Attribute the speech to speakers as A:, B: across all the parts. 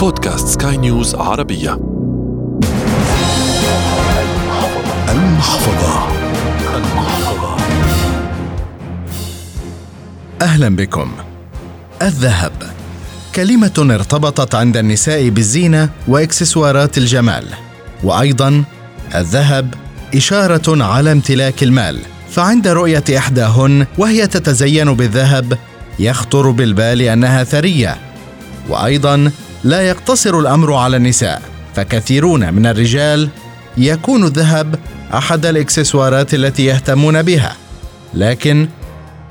A: بودكاست سكاي نيوز عربية.
B: المحفظة. المحفظة أهلا بكم. الذهب. كلمة ارتبطت عند النساء بالزينة وإكسسوارات الجمال. وأيضا الذهب إشارة على امتلاك المال. فعند رؤية إحداهن وهي تتزين بالذهب يخطر بالبال أنها ثرية. وأيضا لا يقتصر الأمر على النساء فكثيرون من الرجال يكون الذهب أحد الإكسسوارات التي يهتمون بها. لكن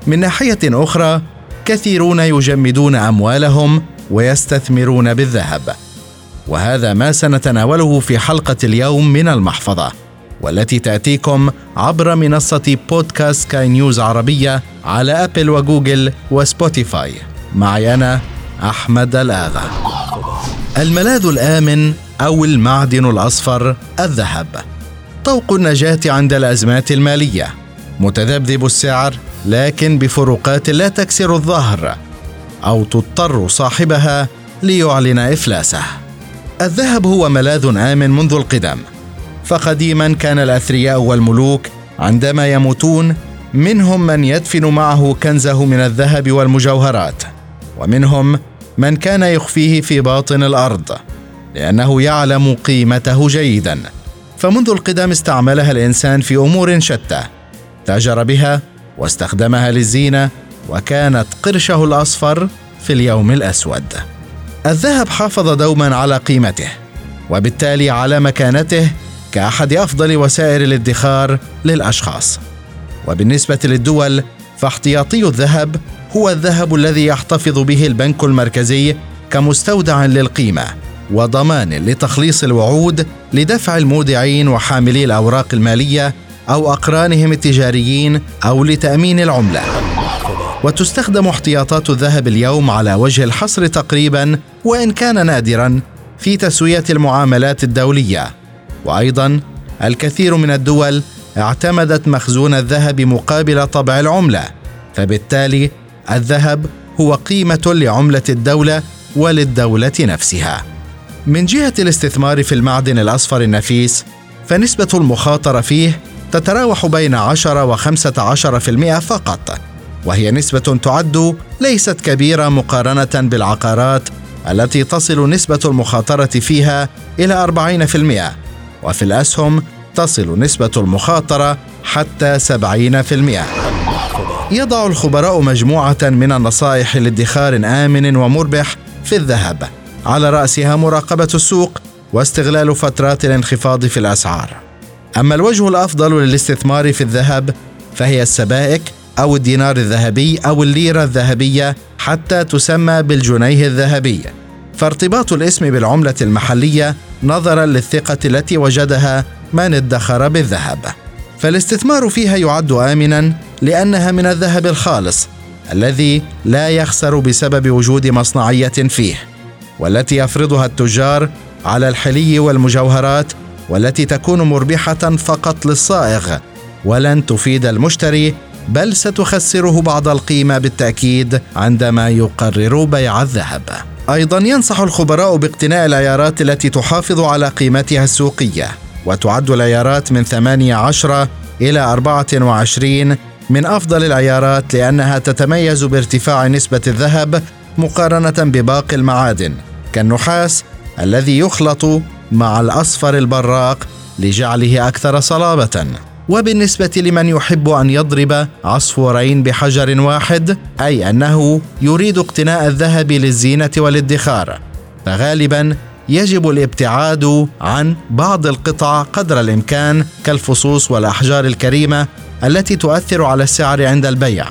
B: من ناحية أخرى كثيرون يجمدون أموالهم ويستثمرون بالذهب. وهذا ما سنتناوله في حلقة اليوم من المحفظة والتي تأتيكم عبر منصة بودكاست سكاي نيوز عربية على أبل وجوجل وسبوتيفاي. معي أنا أحمد الآغا. الملاذ الآمن أو المعدن الأصفر الذهب. طوق النجاة عند الأزمات المالية. متذبذب السعر لكن بفروقات لا تكسر الظهر. أو تضطر صاحبها ليعلن إفلاسه. الذهب هو ملاذ آمن منذ القدم. فقديما كان الأثرياء والملوك عندما يموتون منهم من يدفن معه كنزه من الذهب والمجوهرات. ومنهم من كان يخفيه في باطن الأرض لأنه يعلم قيمته جيدا. فمنذ القدم استعملها الإنسان في أمور شتى تاجر بها واستخدمها للزينة وكانت قرشه الأصفر في اليوم الأسود. الذهب حافظ دوما على قيمته وبالتالي على مكانته كأحد أفضل وسائل الادخار للأشخاص. وبالنسبة للدول فاحتياطي الذهب هو الذهب الذي يحتفظ به البنك المركزي كمستودع للقيمة وضمان لتخليص الوعود لدفع المودعين وحاملي الأوراق المالية أو أقرانهم التجاريين أو لتأمين العملة. وتستخدم احتياطات الذهب اليوم على وجه الحصر تقريبا وإن كان نادرا في تسوية المعاملات الدولية. وأيضا الكثير من الدول اعتمدت مخزون الذهب مقابل طبع العملة فبالتالي الذهب هو قيمة لعملة الدولة وللدولة نفسها. من جهة الاستثمار في المعدن الأصفر النفيس فنسبة المخاطره فيه تتراوح بين 10 و 15% فقط وهي نسبة تعد ليست كبيرة مقارنة بالعقارات التي تصل نسبة المخاطرة فيها إلى 40% وفي الأسهم تصل نسبة المخاطرة حتى 70%. يضع الخبراء مجموعة من النصائح لادخار آمن ومربح في الذهب على رأسها مراقبة السوق واستغلال فترات الانخفاض في الأسعار. أما الوجه الأفضل للاستثمار في الذهب فهي السبائك أو الدينار الذهبي أو الليرة الذهبية حتى تسمى بالجنيه الذهبي فارتباط الاسم بالعملة المحلية نظرا للثقة التي وجدها من ادخر بالذهب. فالاستثمار فيها يعد آمنا لأنها من الذهب الخالص الذي لا يخسر بسبب وجود مصنعية فيه والتي يفرضها التجار على الحلي والمجوهرات والتي تكون مربحة فقط للصائغ. ولن تفيد المشتري بل ستخسره بعض القيمة بالتأكيد عندما يقرر بيع الذهب. أيضا ينصح الخبراء باقتناء العيارات التي تحافظ على قيمتها السوقية. وتعد العيارات من 18 إلى 24 من أفضل العيارات لأنها تتميز بارتفاع نسبة الذهب مقارنة بباقي المعادن كالنحاس الذي يخلط مع الأصفر البراق لجعله أكثر صلابة. وبالنسبة لمن يحب أن يضرب عصفورين بحجر واحد أي أنه يريد اقتناء الذهب للزينة والادخار فغالبا يجب الابتعاد عن بعض القطع قدر الإمكان كالفصوص والأحجار الكريمة التي تؤثر على السعر عند البيع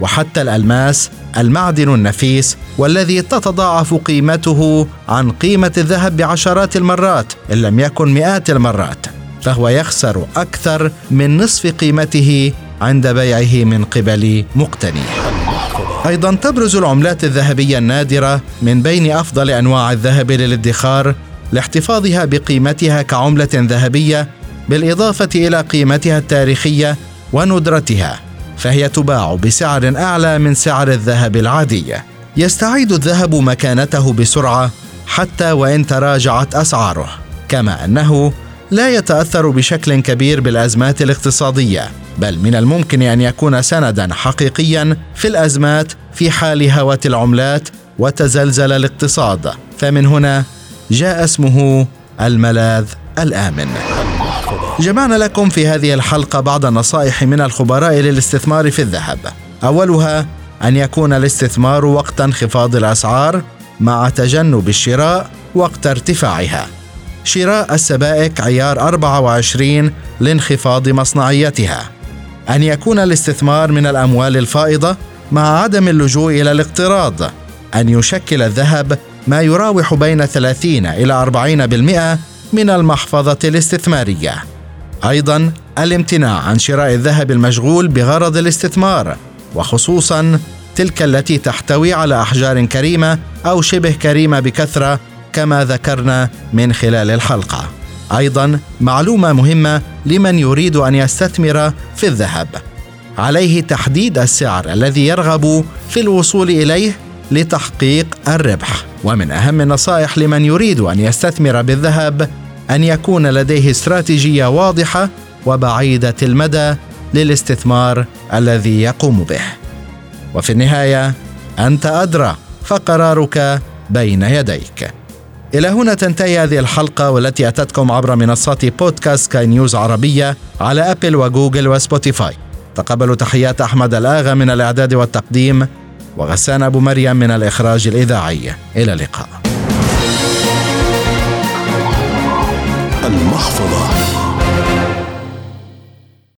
B: وحتى الألماس المعدن النفيس والذي تتضاعف قيمته عن قيمة الذهب بعشرات المرات إن لم يكن مئات المرات فهو يخسر أكثر من نصف قيمته عند بيعه من قبل مقتنيه. أيضا تبرز العملات الذهبية النادرة من بين أفضل أنواع الذهب للادخار لاحتفاظها بقيمتها كعملة ذهبية بالإضافة إلى قيمتها التاريخية وندرتها فهي تباع بسعر أعلى من سعر الذهب العادي. يستعيد الذهب مكانته بسرعة حتى وإن تراجعت أسعاره كما أنه لا يتأثر بشكل كبير بالأزمات الاقتصادية بل من الممكن أن يكون سندا حقيقيا في الأزمات في حال هوات العملات وتزلزل الاقتصاد. فمن هنا جاء اسمه الملاذ الآمن. جمعنا لكم في هذه الحلقة بعض النصائح من الخبراء للاستثمار في الذهب. أولها أن يكون الاستثمار وقت انخفاض الأسعار مع تجنب الشراء وقت ارتفاعها. شراء السبائك عيار 24 لانخفاض مصنعيتها. أن يكون الاستثمار من الأموال الفائضة مع عدم اللجوء إلى الاقتراض. أن يشكل الذهب ما يراوح بين 30 إلى 40% من المحفظة الاستثمارية. أيضا الامتناع عن شراء الذهب المشغول بغرض الاستثمار وخصوصا تلك التي تحتوي على أحجار كريمة أو شبه كريمة بكثرة كما ذكرنا من خلال الحلقة. أيضا معلومة مهمة لمن يريد أن يستثمر في الذهب. عليه تحديد السعر الذي يرغب في الوصول إليه لتحقيق الربح. ومن أهم النصائح لمن يريد أن يستثمر بالذهب أن يكون لديه استراتيجية واضحة وبعيدة المدى للاستثمار الذي يقوم به. وفي النهاية أنت أدرى فقرارك بين يديك. إلى هنا تنتهي هذه الحلقة والتي أتتكم عبر منصات بودكاست سكاي نيوز عربية على أبل وجوجل وسبوتيفاي. تقبلوا تحيات أحمد الآغا من الإعداد والتقديم وغسان أبو مريم من الإخراج الإذاعي. إلى اللقاء.
A: المحفظة.